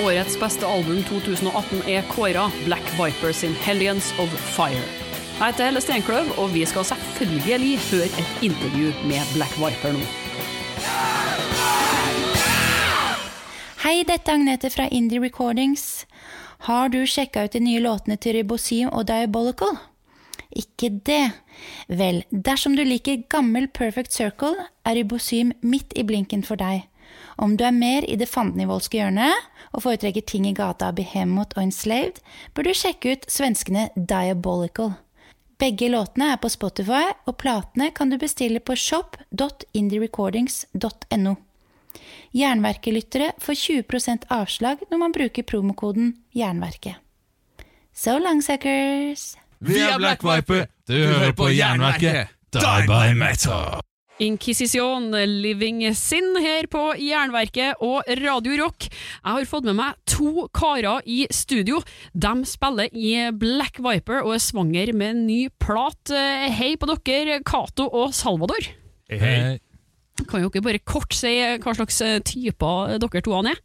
Årets beste album 2018 er kåra Black Viper sin Hellions of Fire. Jeg heter Helle Steinkløv, og vi skal selvfølgelig høre et intervju med Black Viper nå. Hei, dette er Agnete fra Indie Recordings. Har du sjekka ut de nye låtene til Ribosium og Diabolical? Ikke det. Vel, dersom du liker gammel Perfect Circle, er Ribosium midt i blinken for deg. Om du er mer i det fandenivoldske hjørnet og foretrekker ting i gata av Behemoth og Enslaved, bør du sjekke ut svenskene Diabolical. Begge låtene er på Spotify, og platene kan du bestille på shop.indierecordings.no. Jernverkelyttere får 20% avslag når man bruker promokoden Jernverket. So long, suckers! Vi er Black Viper, du hører på Jernverket. Die by metal. Inquisition, Living Sin her på Jernverket og Radio Rock. Jeg har fått med meg to karer i studio. De spiller i Black Viper og er svanger med en ny plat. Hei på dere, Cato og Salvador. Hei. Kan jo ikke bare kort si hva slags typer dere to er?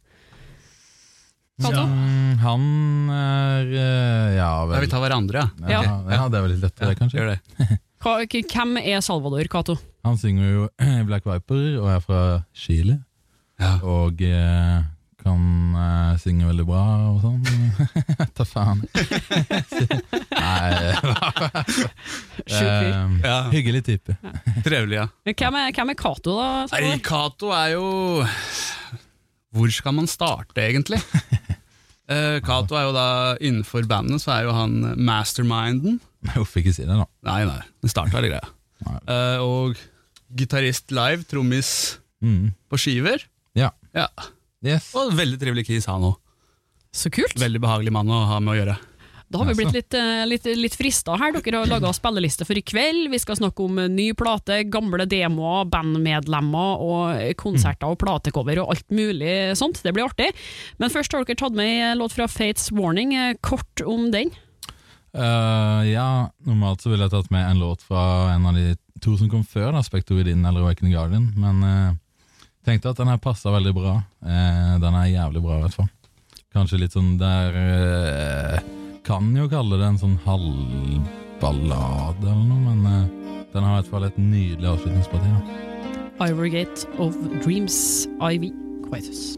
Cato? Mm, han er eh, Ja, vel. Ja, vi tar hverandre, ja. ja, ja, det er vel litt lettere, kanskje. Gjør det. Hva, hvem er Salvador, Cato? Han synger jo Black Viper og er fra Chile. Ja. Og eh, kan eh, synge veldig bra og sånn. Ta faen. Nei eh, Ja. Hyggelig type. Trevelig, ja. Hvem er, hvem er Cato, da? Nei, Salvador? Cato er jo Hvor skal man starte, egentlig? Eh, Cato er jo da Innenfor bandet så er jo han masterminden. Hvorfor ikke si det, da? Nei, nei, det starta hele greia. Nei. Eh, og gitarist live, trommis Mm. på skiver. Ja. Ja. Yes. Og veldig trivelig kis, han òg. Så kult! Veldig behagelig mann å ha med å gjøre. Da har vi blitt litt, eh, litt, litt frista her. Dere har laga spilleliste for i kveld. Vi skal snakke om eh, ny plate, gamle demoer, bandmedlemmer og konserter og platecover og alt mulig sånt. Det blir artig. Men først har dere tatt med en låt fra Fates Warning. Eh, Kort om den. Eh, ja, normalt så ville jeg tatt med en låt fra en av de to som kom før, da, Spectre Within eller Awakening Guardian, men uh, tenkte at den her passa veldig bra. Uh, den er jævlig bra, i hvert fall. Kanskje litt sånn der uh, Kan jo kalle det en sånn halvballade eller noe, men den har i hvert fall et nydelig avslutningsparti. Da. Of Dreams, Ivy Quietus.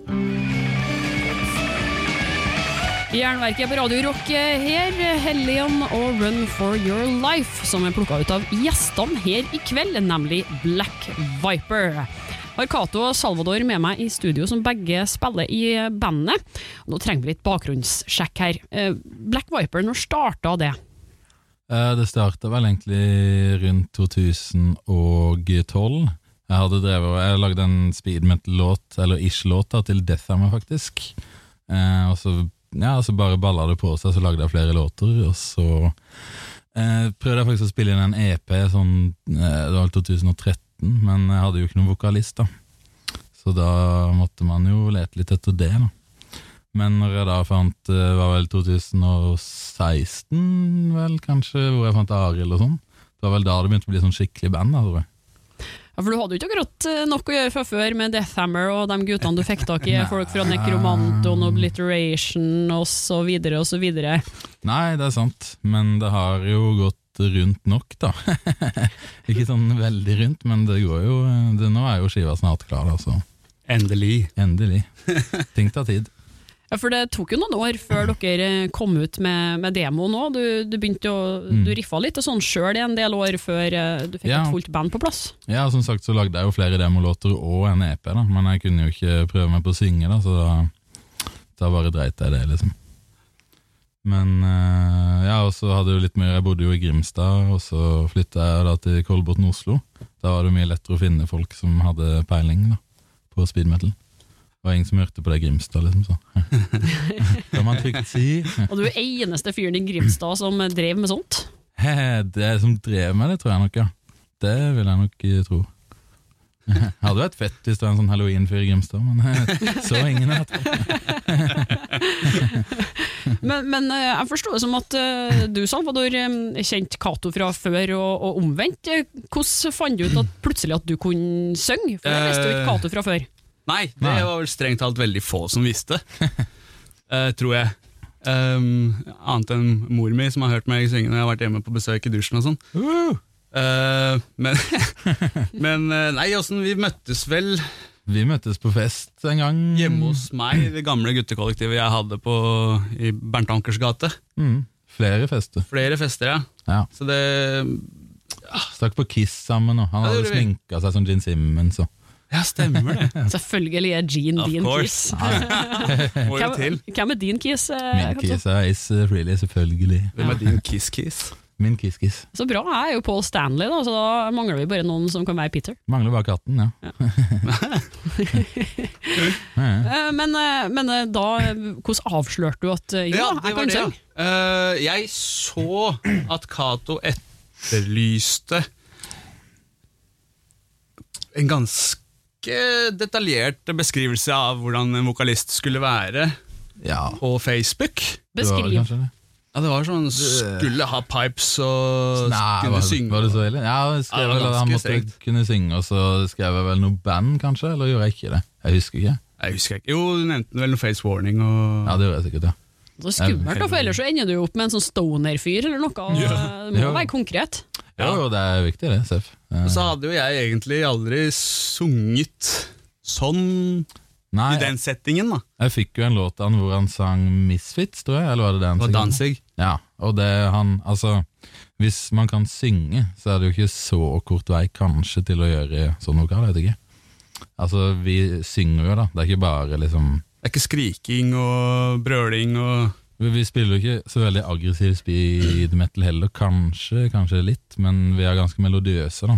Jernverket på Radio Rock her, Hellion og Run for Your Life, som er plukka ut av gjestene her i kveld, nemlig Black Viper. Har Cato og Salvador med meg i studio, som begge spiller i bandet. Nå trenger vi litt bakgrunnssjekk her. Eh, Black Viper, når starta det? Eh, det starta vel egentlig rundt 2012. Jeg hadde drevet, jeg lagde en speed metal-låt, eller ish-låt, til til Deathhammer, faktisk. Eh, og så, ja, så bare balla det på seg, så lagde jeg flere låter, og så eh, prøvde jeg faktisk å spille inn en EP, sånn, eh, det var vel 2013, men jeg hadde jo ikke noen vokalist, da. Så da måtte man jo lete litt etter det, da. Men når jeg da fant Det var vel 2016, vel kanskje, hvor jeg fant Arild og sånn. Det var vel da det begynte å bli sånn skikkelig band. Da, tror jeg. Ja, for Du hadde jo ikke akkurat eh, nok å gjøre fra før med Deathhammer og de guttene du fikk tak i, folk fra Necromanton, Obliteration osv. osv. Nei, det er sant, men det har jo gått rundt nok, da. ikke sånn veldig rundt, men det går jo det, Nå er jo skiva snart klar, altså. Endelig. endelig. Ting tar tid. Ja, for det tok jo noen år før dere kom ut med, med demo nå. Du, du begynte å Mm. Du riffa litt og sånn sjøl i en del år før eh, du fikk Ja. et fullt band på plass. Ja, som sagt så lagde jeg jo flere demolåter og en EP, da, men jeg kunne jo ikke prøve meg på å synge, da, så da, da bare dreit jeg det, liksom. Men eh, ja, og så hadde jo litt mer Jeg bodde jo i Grimstad, og så flytta jeg da til Kolbotn, Oslo. Da var det mye lettere å finne folk som hadde peiling da, på speed metal. Var ingen som hørte på det i Grimstad, liksom. så Kan man trygt si. Og du er eneste fyren i Grimstad som drev med sånt. Det som drev med det, tror jeg nok, ja. Det vil jeg nok eh, tro. Det hadde vært fett hvis det var en sånn halloween-fyr i Grimstad, men eh, så ingen det. Men, men eh, jeg forsto det som at eh, du, Salvador, eh, kjente Cato fra før, og, og omvendt. Eh, Hvordan fant du ut at plutselig at du kunne synge? For jeg visste jo ikke Eh, Cato fra før. Nei, det Nei. var vel strengt talt veldig få som visste. uh, tror jeg. Um, annet enn mor mi, som har hørt meg synge når jeg har vært hjemme på besøk i dusjen og sånn. Eh, men men eh, nei, åssen Vi møttes vel Vi møttes på fest en gang. hjemme hos meg, det gamle guttekollektivet jeg hadde på, i Bernt Ankers gate. Mm. Flere fester. Flere fester, ja. Ja. Så det Stakk på Kiss sammen, og han Ja, hadde sminka seg som Gene Simmons. Og. Ja, stemmer det. Selvfølgelig er Jean Of din course. kiss. Hvem, hvem er din kiss? eh, Min kiss er Is uh, Freely, selvfølgelig. Hvem er din kiss-kiss? Min kiss-kiss. Så bra, jeg er jo Paul Stanley, da, så da mangler vi bare noen som kan være Peter. Mangler bare katten, ja. ja. Eh, Men, eh, men eh, da, eh, hvordan avslørte du at eh, jo, Ja, jeg kan det, ja. synge? Eh, jeg så at Cato etterlyste en ganske detaljert beskrivelse av hvordan en vokalist skulle være ja. på Facebook. Det Beskriv. kanskje det. Ja, det var sånn Skulle ha pipes og Nei, kunne var, synge. var det så ille? Ja, skrev Ja, vel at han måtte strengt. kunne synge, og så skrev jeg vel noe band, kanskje? Eller gjorde jeg ikke det? Jeg husker ikke. Jeg husker ikke. Jo, du nevnte vel noe face warning og Ja, det gjorde jeg sikkert, ja. Så skummelt, da, for ellers så ender du jo opp med en sånn stoner-fyr eller noe. og, Ja. Det må Ja. være konkret. Jo, jo, det er viktig, det, Seff. Ja. Så hadde jo jeg egentlig aldri sunget sånn Nei, i den settingen, da. jeg fikk jo en låt av han hvor han sang Misfits, tror jeg, eller var det det han sang? Danzig. Ja, og det han, altså Hvis man kan synge, så er det jo ikke så kort vei kanskje til å gjøre sånn vokal, jeg vet ikke. Altså, vi synger jo da, det er ikke bare liksom Det er ikke skriking og brøling og Vi, spiller jo ikke så veldig aggressiv speed metal heller, kanskje, kanskje litt, men vi er ganske melodiøse, da.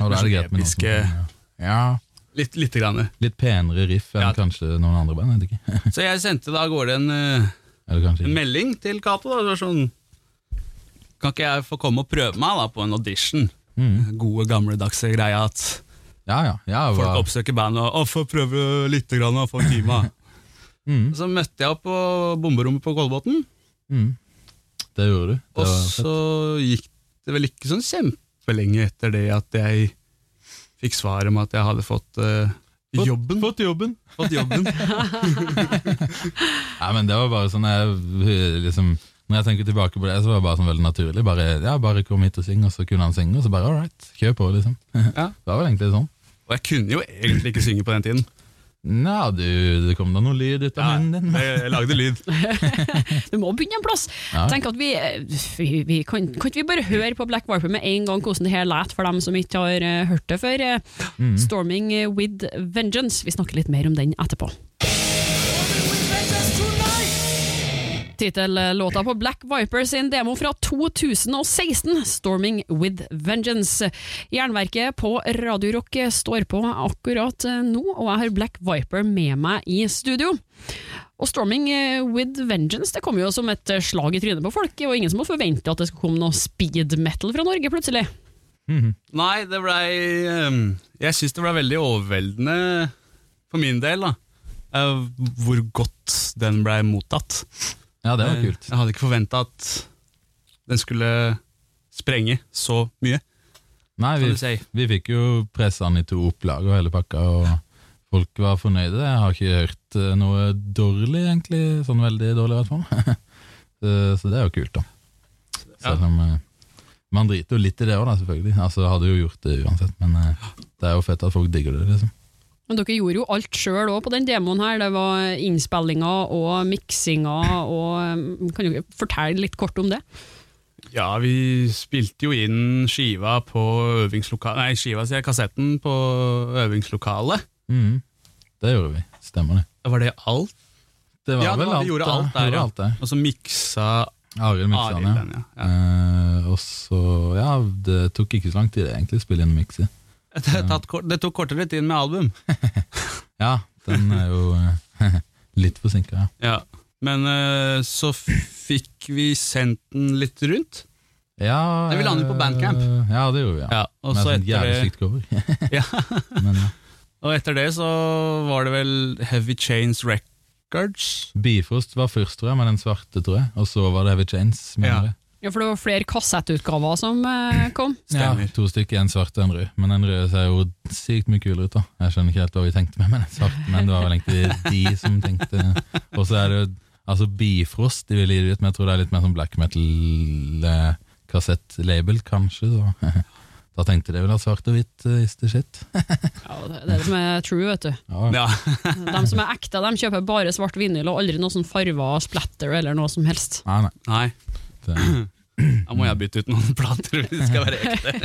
Og da er det greit med noe som Ja, litt, litt, litt penere riff enn Ja. kanskje noen andre band. Så jeg sendte da av gårde en, eh, Eller kanskje en melding til Cato. da, Det var sånn Kan ikke jeg få komme og prøve meg da på en audition? Mm. Gode, gamledagse greia at Ja, ja. ja folk oppsøker band og å, 'Få prøve litt grann, og få en time'. Mm, Så møtte jeg opp på bomberommet på Kolbotn, mm. Det gjorde du. Det og var så gikk det vel ikke sånn kjempelenge etter det at jeg fikk svar om at jeg hadde fått uh, Fått- jobben. Fått jobben! Fått jobben. Nei, men det var bare sånn jeg, liksom, Når jeg tenker tilbake på det, så var det bare sånn veldig naturlig. Bare, ja, bare kom hit og syng, og så kunne han synge, og så bare all right, kjør på, liksom. Ja. Det var vel egentlig sånn. Og jeg kunne jo egentlig ikke synge på den tiden. Nja, du, det kom da noe lyd ut av munnen din. jeg, jeg lagde lyd. Du må begynne en plass. Ja. Tenk at vi, vi, vi kan, kan ikke vi bare høre på Black Viper med en gang hvordan det her lät for dem som ikke har eh, hørt det før? Eh, Mm. 'Storming with Vengeance'. Vi snakker litt mer om den etterpå. Tittellåta på Black Viper sin demo fra 2016, 'Storming with Vengeance'. Jernverket på Radio Rock står på akkurat nå, og jeg har Black Viper med meg i studio. Og 'Storming with Vengeance' det kom jo som et slag i trynet på folk, og ingen som må forvente at det skulle komme noe speed metal fra Norge plutselig. Nei, det blei ehm, Jeg syns det blei veldig overveldende for min del, da. eh, hvor godt den blei mottatt. Ja, det var Eh, kult. Jeg hadde ikke forventa at den skulle sprenge så mye, Nei, vi, si. vi fikk jo pressa den i to opplag og hele pakka, og folk var fornøyde. Jeg har ikke hørt eh, noe dårlig, egentlig. Sånn veldig dårlig, i hvert fall. så, så det er jo kult, da. Selv om ja. man driter jo litt i det òg, selvfølgelig. Altså, hadde jo gjort det uansett, men eh, det er jo fett at folk digger det, liksom. Men dere gjorde jo alt sjøl òg på den demoen her. Det var innspillinger og miksinga og um, Kan dere fortelle litt kort om det? Ja, vi spilte jo inn skiva på øvingslokalet Nei, skiva sier kassetten på øvingslokalet. Mm. Det gjorde vi, stemmer det. Var det alt? Det var Ja, det var- vi alt, gjorde alt der, Gjorde ja. alt der. Og så miksa Arild miksa den, ja. ja. ja. Eh, og så, ja, det tok ikke så lang tid egentlig å spille inn og mikse. Det, tatt kort- det tok kortere tid med album. Ja, den er jo litt forsinka, ja. Men eh, så fikk vi sendt den litt rundt. ja Vi landet på Bandcamp. eh, Ja, det gjorde vi, ja. Ja, Med så sånn etter jævlig det, stygt cover. ja. Men ja. og etter det så var det vel Heavy Chains Records. Bifrost var først, tror jeg, med den svarte, tror jeg. Og så var det Heavy Chains. mener Ja. jeg. Ja, For det var flere kassettutgaver som eh, kom. Stemmer. Ja, to stykker, en svart og en rød. Men den røde ser jo sykt mye kulere ut. da Jeg skjønner ikke helt hva vi tenkte med men, den svarte, men det var vel egentlig de som tenkte Og så er det Altså Bifrost de ville gi det ut, men jeg tror det er litt mer sånn black metal-kassettlabel, kanskje. Så. Da tenkte de vel at svart og hvitt uh, is the shit. Ja, det er det som er true, vet du. Ja. De som er ekte, de kjøper bare svart vinyl og aldri noe sånn farver, splatter eller noe som helst. Nei, nei. Nei, Det, da må jeg bytte ut noen plater hvis det skal være ekte.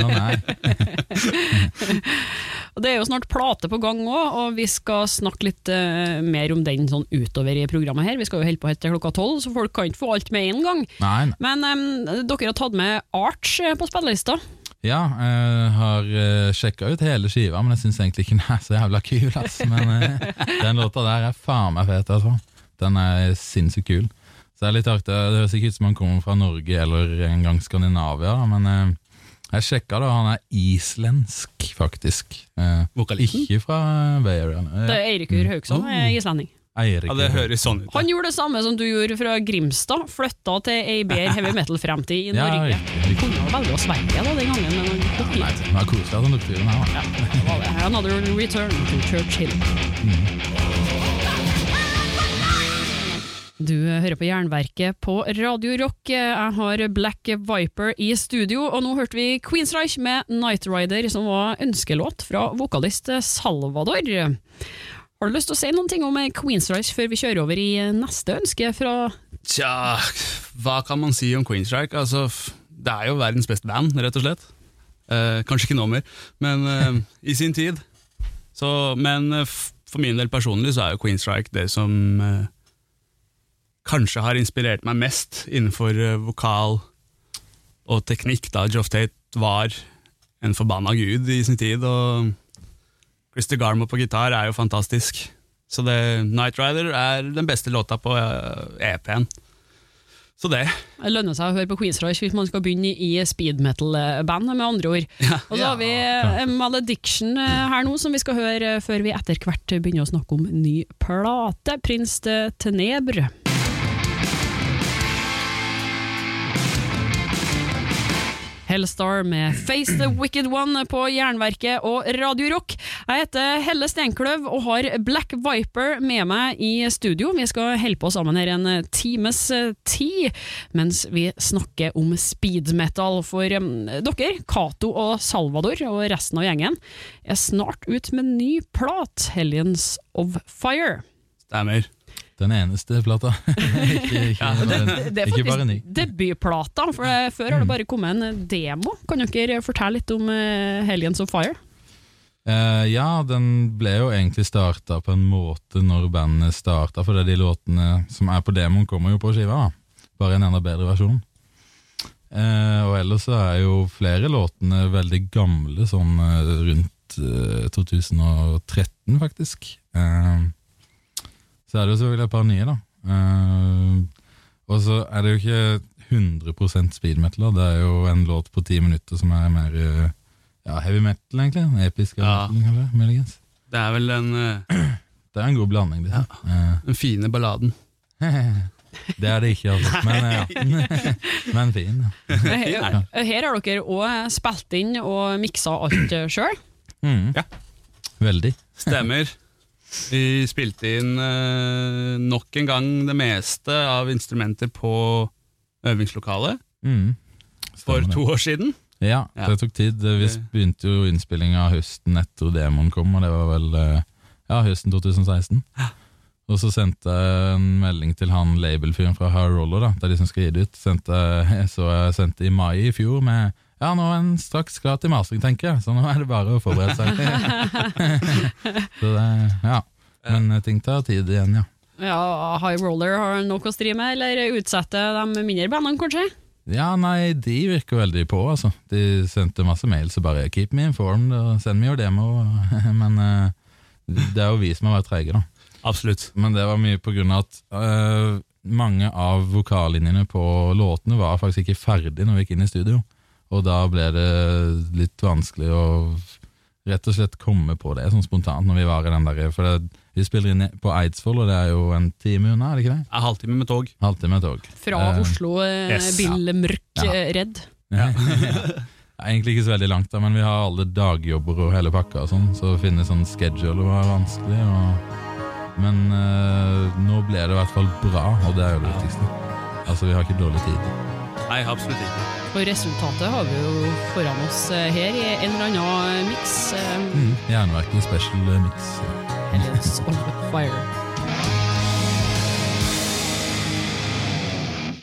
Og Det er jo snart plate på gang òg, og vi skal snakke litt uh, mer om den sånn utover i programmet her. Vi skal jo holde på helt til klokka tolv, så folk kan ikke få alt med en gang. nei, nei. Men um, dere har tatt med Arch eh, på spillelista. Ja, jeg har uh, sjekka ut hele skiva, men jeg syns egentlig ikke den er så jævla kul. Ass. Men eh, den låta der er faen meg fet, altså. Den er sinnssykt kul. Så det er litt artig. Det høres ikke ut som han kommer fra Norge eller en gang Skandinavia, men eh, jeg sjekka det, og han er islensk, faktisk. Eh, Vokalisten? ikke fra Bay Area. Eh, Det er Eirikur Haugsson, Oh. er islending. Eirik. Ja, Det høres sånn ut. Han gjorde det samme som du gjorde fra Grimstad, flytta til ei bedre heavy metal-fremtid i Norge. Ja. Kunne velge Sverige da, den gangen, men han tok Nei, hit. det var koselig at han tok turen her. da. Ja, det var det. Another return to Churchill. Du hører på Jernverket på Radio Rock. Jeg har Black Viper i studio, og nå hørte vi Queensreich med Night Rider, som var ønskelåt fra vokalist Salvador. Har du lyst til å si noen ting om Queensreich før vi kjører over i neste ønske fra Tja, hva kan man si om Queenstrike? Altså, det er jo verdens beste band, rett og slett. Eh, kanskje ikke nå mer, men eh, i sin tid. Så, men eh, for min del personlig så er jo Queenstrike det som eh, kanskje har inspirert meg mest innenfor eh, vokal og teknikk, da Joff Tate var en forbanna gud i sin tid. og Christer Garmo på gitar er jo fantastisk. Så det, Night Rider er den beste låta på eh, EP-en. Så det. Det lønner seg å høre på Queensreich hvis man skal begynne i speed metal-band, med andre ord. Og så har vi eh, Malediction her nå, som vi skal høre før vi etter hvert begynner å snakke om ny plate. Prins de Tenebre. Hellstar med Face the Wicked One på Jernverket og Radio Rock. Jeg heter Helle Steinkløv og har Black Viper med meg i studio. Vi skal holde på sammen her en times tid mens vi snakker om speed metal. For um, dere, Cato og Salvador og resten av gjengen, er snart ut med ny plat, Hellions of Fire. Stemmer. Den eneste plata. ikke, ikke, ja, Det er ikke bare faktisk ny. debutplata, for det, før har det bare kommet en demo. Kan dere fortelle litt om uh, Hellions of Fire? Uh, ja, den ble jo egentlig starta på en måte når bandet starta, for er de låtene som er på demoen, kommer jo på skiva. da. Bare en enda bedre versjon. Uh, og ellers så er jo flere låtene veldig gamle, sånn eh, rundt eh, 2013, faktisk. Eh, så er det jo selvfølgelig et par nye, da. Uh, og så er det jo ikke 100% speed metal, det er jo en låt på ti minutter som er mer eh, ja, heavy metal, egentlig. Episk Ja. metal, muligens. Det er vel en uh, Det er en god blanding, det. den fine balladen. Det er det ikke, altså. Men, ja. Men fin. Ja. Her, her har dere òg spilt inn og miksa alt sjøl. Mm. Ja. Veldig. Stemmer. Vi spilte inn eh, nok en gang det meste av instrumenter på øvingslokalet Mm. for Stemmer det. to år siden. Ja, Ja. det tok tid. Vi begynte jo innspillinga høsten etter demoen kom, og det var vel eh, ja, høsten 2016. Og så sendte jeg en melding til han labelfyren fra Her Roller, da, det er de som skal gi det ut. Sendte, så jeg sendte i mai i fjor med ja, nå er en straks klar til masing, tenker jeg, så nå er det bare å forberede seg. så det, ja. Men eh, ting tar tid igjen, ja. Ja, High Roller har nok å stri med, eller utsette de mindre bandene, kanskje? Ja, nei, de virker veldig på, altså. De sendte masse mail, så bare 'keep me informed', og 'send me jo demo'. Men eh, det er jo vi som har vært treige, da. Absolutt. Men det var mye på grunn av at eh, mange av vokallinjene på låtene var faktisk ikke ferdig når vi gikk inn i studio. Og da ble det litt vanskelig å rett og slett komme på det sånn spontant når vi var i den der For det, vi spiller inn på Eidsvoll, og det er jo en time unna, er det ikke det? En halvtime med tog. Halvtime tog. Fra Eh, Oslo, eh, yes. billemørk, Ja. eh, redd. Ja. Egentlig ikke så veldig langt, da, men vi har alle dagjobber og hele pakka, og sånn, så å finne sånn schedule var vanskelig. Og Men eh, nå ble det i hvert fall bra, og det er jo det viktigste. Altså, vi har ikke dårlig tid. Nei, absolutt ikke. Og resultatet har vi jo foran oss eh, her i en eller annen miks. eh, Mm. Jernverket special mix. Hellions of Fire.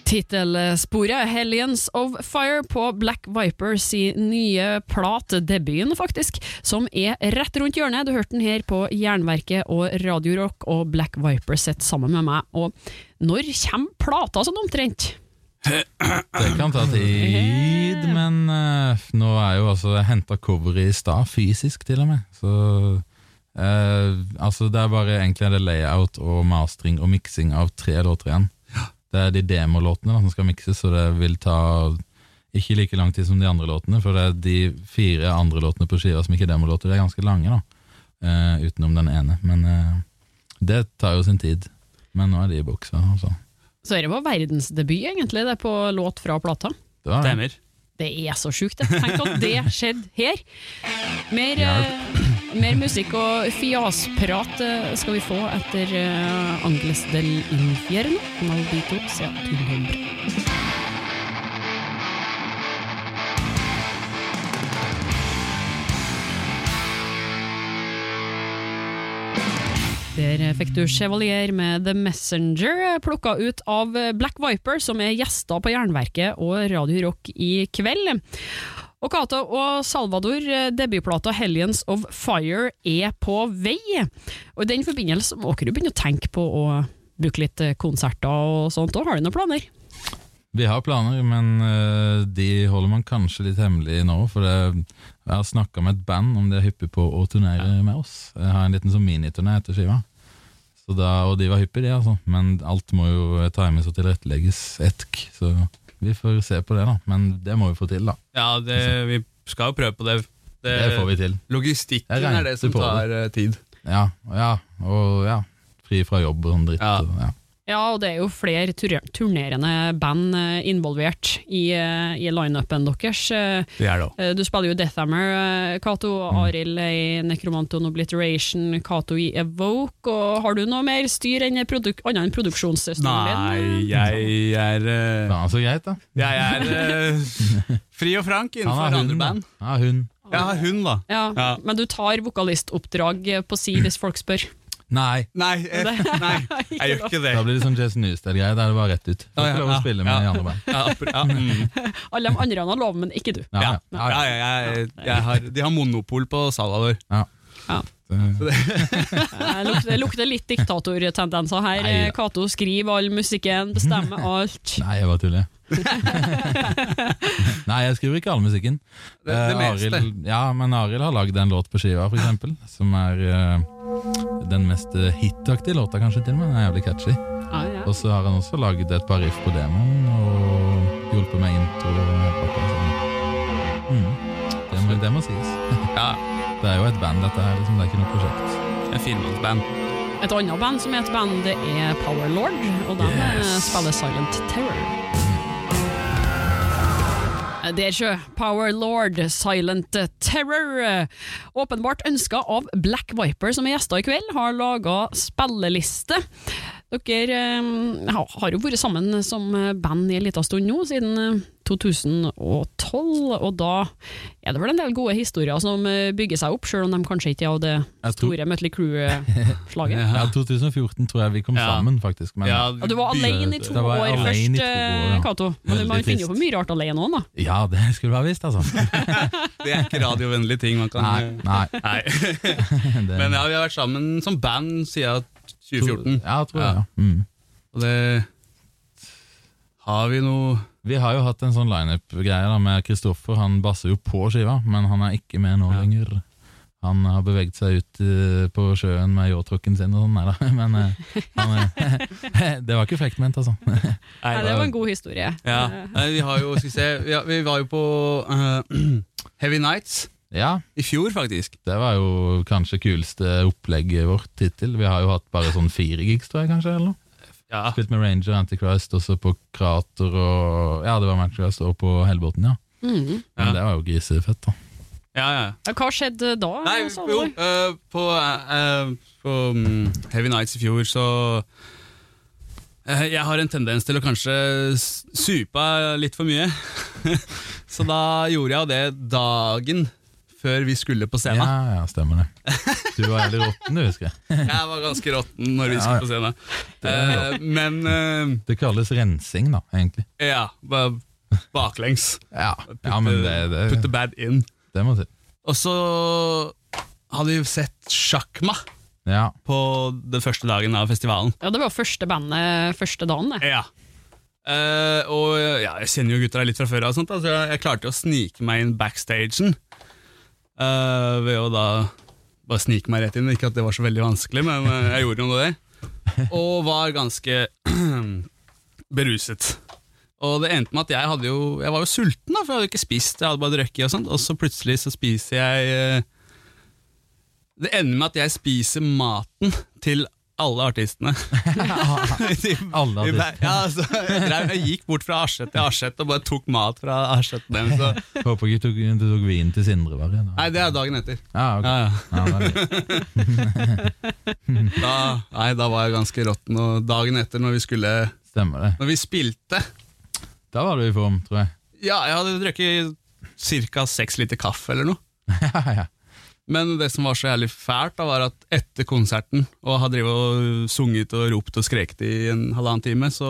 Tittelsporet Hellions of Fire på Black Vipers i nye plat, debuten faktisk, som er rett rundt hjørnet. Du hørte den her på Jernverket og Radio Rock, og Black Vipers sitter sammen med meg. Og når kommer plata sånn omtrent? Det kan ta tid, men uh, nå er jo altså henta coveret i stad, fysisk til og med. Så uh, altså det er bare egentlig det layout og mastering og miksing av tre låter igjen. Det er de demolåtene som skal mikses, så det vil ta ikke like lang tid som de andre låtene, for det er de fire andre låtene på skiva som ikke er demolåter, de er ganske lange, da. Uh, utenom den ene. Men det tar jo sin tid. Men nå er de i buksa. Altså. Så er det var verdensdebut, egentlig, det er på låt fra plata. Det. Stemmer. Det er så sjukt. Tenk at det skjedde her. Mer, uh, mer musikk og fjasprat uh, skal vi få etter uh, Angles del Infierno. Maldito sea tu Der fikk du Chevalier med The Messenger, plukka ut av Black Viper, som er gjester på Jernverket og Radio Rock i kveld. Og Cato og Salvador, debutplata Hellions of Fire er på vei. Og I den forbindelse må dere begynne å tenke på å bruke litt konserter og sånt. Og har du noen planer? Vi har planer, men eh, de holder man kanskje litt hemmelig nå. For det, jeg har snakka med et band om de er hyppige på å turnere med oss. Jeg har en liten sånn miniturné etter skiva. Så da, og de var hyppige, de, altså. Men alt må jo times og tilrettelegges etk. Så vi får se på det, da. Men det må vi få til, da. Ja, det, vi skal jo prøve på det. Det får vi til. Logistikken er det som tar det. eh, tid. Ja, ja, og ja. Fri fra jobb og sånn dritt. Ja. og Ja. Ja, og det er jo flere tur- turnerende band eh, involvert i, eh, i lineupen deres. Det er det. Eh, Du spiller jo Deathhammer, Cato, mm. Arild i Necromanton Obliteration, Cato i Evoke. Og har du noe mer styr enn produk annet enn produksjonsstudien Nei, jeg er eh, Faen, så greit, da. Jeg er uh, fri og frank innenfor har andre band. Han band. Ja, hund. Jeg har hund, da. Ja, Ja. Men du tar vokalistoppdrag på si hvis folk spør? Nei, Nei, jeg, nei, jeg gjør ikke det. da blir det sånn Jason Newsted-greie. Da er det var rett ut. Får Ja, ja, ikke lov å spille med ja. i andre band. Ja, ja, mm. Alle de andre har lov, men ikke du. Ja, ja. ja, ja, ja, jeg, jeg har, de har monopol på Salador. Ja. Ja. Det lukter, det lukter litt diktatortendenser her. Nei, da. Cato skriver all musikken, bestemmer alt. Nei, jeg bare tuller. Nei, jeg skriver ikke all musikken. Det, det Eh, meste. Arild- ja, men Arild har lagd en låt på skiva, for eksempel. Som er eh, den mest eh, hitaktige låta, kanskje, til og med. Den er jævlig catchy. Ah, ja. Og så har han også lagd et par riff på demoen, og hjulpet med intro. og hele pakka, så- Mm. Det, må, det må sies. Ja, Det er jo et band, dette her. Liksom. Det er ikke noe prosjekt. en firemannsband. Et annet band som er et band, det er Powerlord, og de Yes. spiller Silent Terror. Eh, ikke Power Lord, Silent Terror. Åpenbart ønska av Black Viper, som er gjester i kveld, har laga spilleliste. Dere eh, har jo vært sammen som band i en liten stund nå, siden eh, 2012, og da er det vel en del gode historier som eh, bygger seg opp, selv om de kanskje ikke er av det store Mutley Crew-slaget. Ja, 2014 tror jeg vi kom Ja. sammen, faktisk. Men Ja, du var alene i to år alene i først, to år, eh, ja. Men man finner jo på mye rart alene òg, da. ja, det skulle du ha visst, altså. Det er ikke radiovennlige ting man kan Nei, eh, nei. Nei. Men ja, vi har vært sammen som band siden 2014. Ja, tror jeg. Ja. Mm. Og det Har vi noe Vi har jo hatt en sånn lineup-greie med Kristoffer. Han basser jo på skiva, men han er ikke med nå Ja. lenger. Han har beveget seg ut eh, på sjøen med yachtrucken sin og sånn, nei da. Men eh, han, det var ikke frekt ment, altså. Nei, det var en god historie. Ja, vi har jo, skal vi se Vi, var jo på uh, Heavy Nights Ja, i fjor, faktisk. det var jo kanskje kuleste opplegget vårt hittil. Vi har jo hatt bare sånn fire gigs, tror jeg, kanskje. eller noe. Ja, Spilt med Ranger, Antichrist, også på Krater og Ja, det var Antichrist og på Hellbotn, ja. Mm. Men Ja. det var jo grisefett, da. Ja, ja. Ja, Hva skjedde da? Nei, jo, uh, på, uh, på um, Heavy Nights i fjor så eh, Jeg har en tendens til å kanskje supe litt for mye. så da gjorde jeg jo det dagen før vi skulle på scenen. ja, ja, stemmer det. Du var veldig råtten, du, husker jeg. Jeg var ganske råtten når vi Ja, skulle på scenen. Det Eh, men uh, Det kalles rensing, da, egentlig. ja, ba- baklengs. Ja, Put, ja men the- det, put the bad in. det må til. Og så hadde vi sett Sjakma Ja. på den første dagen av festivalen. Ja, Det var første bandet første dagen, det. Ja. Uh, og ja, jeg kjenner jo gutta litt fra før og sånt, altså jeg, jeg klarte å snike meg inn backstagen. Eh, ved å da bare snike meg rett inn. Ikke at det var så veldig vanskelig, men uh, jeg gjorde jo det. Og var ganske beruset. Og det endte med at jeg hadde jo Jeg var jo sulten, da, for jeg hadde ikke spist. Jeg hadde bare drukket, og sånt Og så plutselig så spiser jeg eh, Det ender med at jeg spiser maten til alle artistene. Alle artistene. Ja, altså, jeg, gikk bort fra asjett til asjett og bare tok mat fra deres. Håper ikke du tok, du tok vin til Sindre, Var det, Nei, det er dagen etter. Ah, okay. Ja. Da, nei, da var jeg ganske råtten. Og dagen etter, når vi skulle Stemmer det. Når vi spilte Da var du i form, tror jeg. Ja, jeg hadde drukket ca. seks liter kaffe eller noe. Ja, ja. Men det som var så jævlig fælt, da var at etter konserten, og har drevet og sunget og ropt og skreket i en halvannen time, så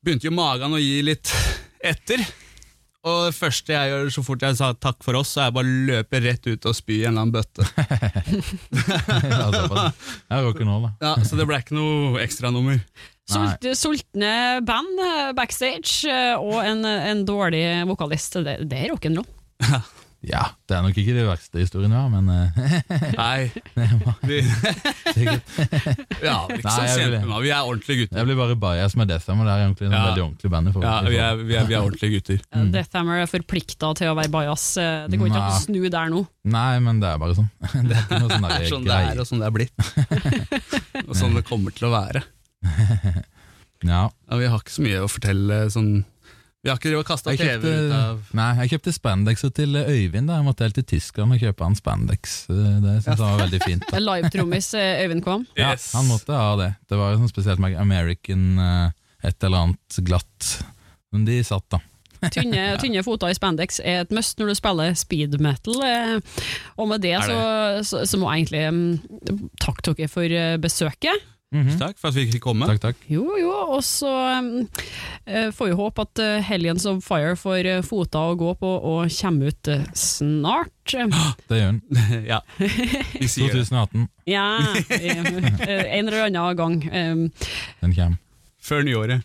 begynte jo magen å gi litt etter. Og det første jeg gjør så fort jeg sa takk for oss, så er jeg bare løper rett ut og spy i en eller annen bøtte. Ja, rock'n'roll, da. Ja, Så det ble ikke noe ekstranummer. Sult, sultne band eh, backstage eh, og en, en dårlig vokalist. Det, det er rock'n'roll. Ja, det er nok ikke de verste historiene vi har, men eh, Nei. Vi, ja, ikke Nei, så jeg med. Vi er ordentlige gutter. Jeg blir bare bias med Deathhammer. Det er egentlig en Ja. veldig ordentlig band. Ja, vi er, vi er, vi er ordentlige gutter. Mm. Deathhammer er forplikta til å være bajas. Eh, Det går ikke an å snu der nå. Nei, men det er bare sånn. Det er ikke noe sånn Det der er sånn det er, og sånn det er blitt. og sånn det kommer til å være. Ja. Ja, vi har ikke så mye å fortelle sånn Vi har ikke kasta Jeg TV ut av nei, jeg kjøpte spandexer til Øyvind. Da. Jeg måtte helt til Tyskland og kjøpe han spandex. Det synes jeg var veldig fint. Da. Live-trommis eh, Øyvind Kvam. Ja, Yes. han måtte ha det. Det var jo sånn spesielt med American eh, et eller annet glatt. Men de satt, da. Tynne, tynne foter i spandex er et must når du spiller speed metal. eh, Og med det, det? så, så, så må jeg egentlig mm, takke dere for eh, besøket. -hmm. Takk for at vi fikk komme. Takk, takk. Jo, jo, og så mm, eh, får vi håpe at uh, Hellions of Fire får uh, foter å gå på og kommer ut uh, snart. Det gjør den. ja, vi 2018. Ja, eh, eh, en eller annen gang. Um, Den kommer. Før nyåret.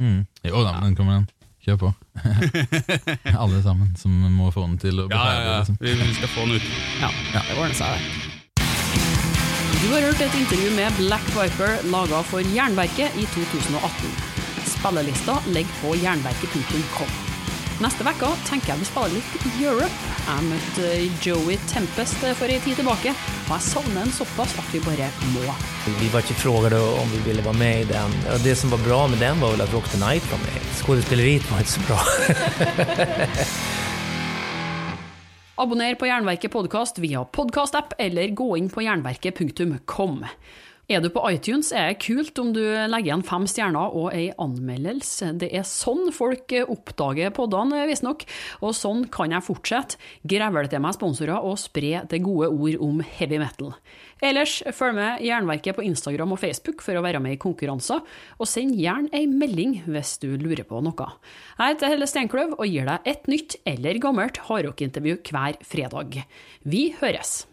Mm. Jo da, men den kommer, den. Kjør på. Alle sammen som må få den til å betale. Ja, ja, ja. Liksom. Vi, vi skal få den ut. ja, det ordner seg, det. Du har hørt et intervju med Black Viper laga for Jernverket i 2018. Spillelista ligger på jernverket.com. Neste uke tenker jeg vi spiller litt Europe. Jeg møtte Joey Tempest for en tid tilbake, og jeg savner en såpass at vi bare må. Vi var ikke spurt om vi ville være med i den. Det som var bra med den var vel at Rock the Night var med. Skuespilleriet var ikke så bra. Abonner på Jernverket podkast via podkastapp eller gå inn på jernverket.com. Er du på iTunes, er det kult om du legger igjen fem stjerner og ei anmeldelse. Det er sånn folk oppdager poddene, visstnok, og sånn kan jeg fortsette. Grevle til meg sponsorer og spre det gode ord om heavy metal. Ellers, følg med Jernverket på Instagram og Facebook for å være med i konkurranser, og send gjerne ei melding hvis du lurer på noe. Jeg heter Helle Steinkløv og gir deg et nytt eller gammelt hardrockintervju hver fredag. Vi høres!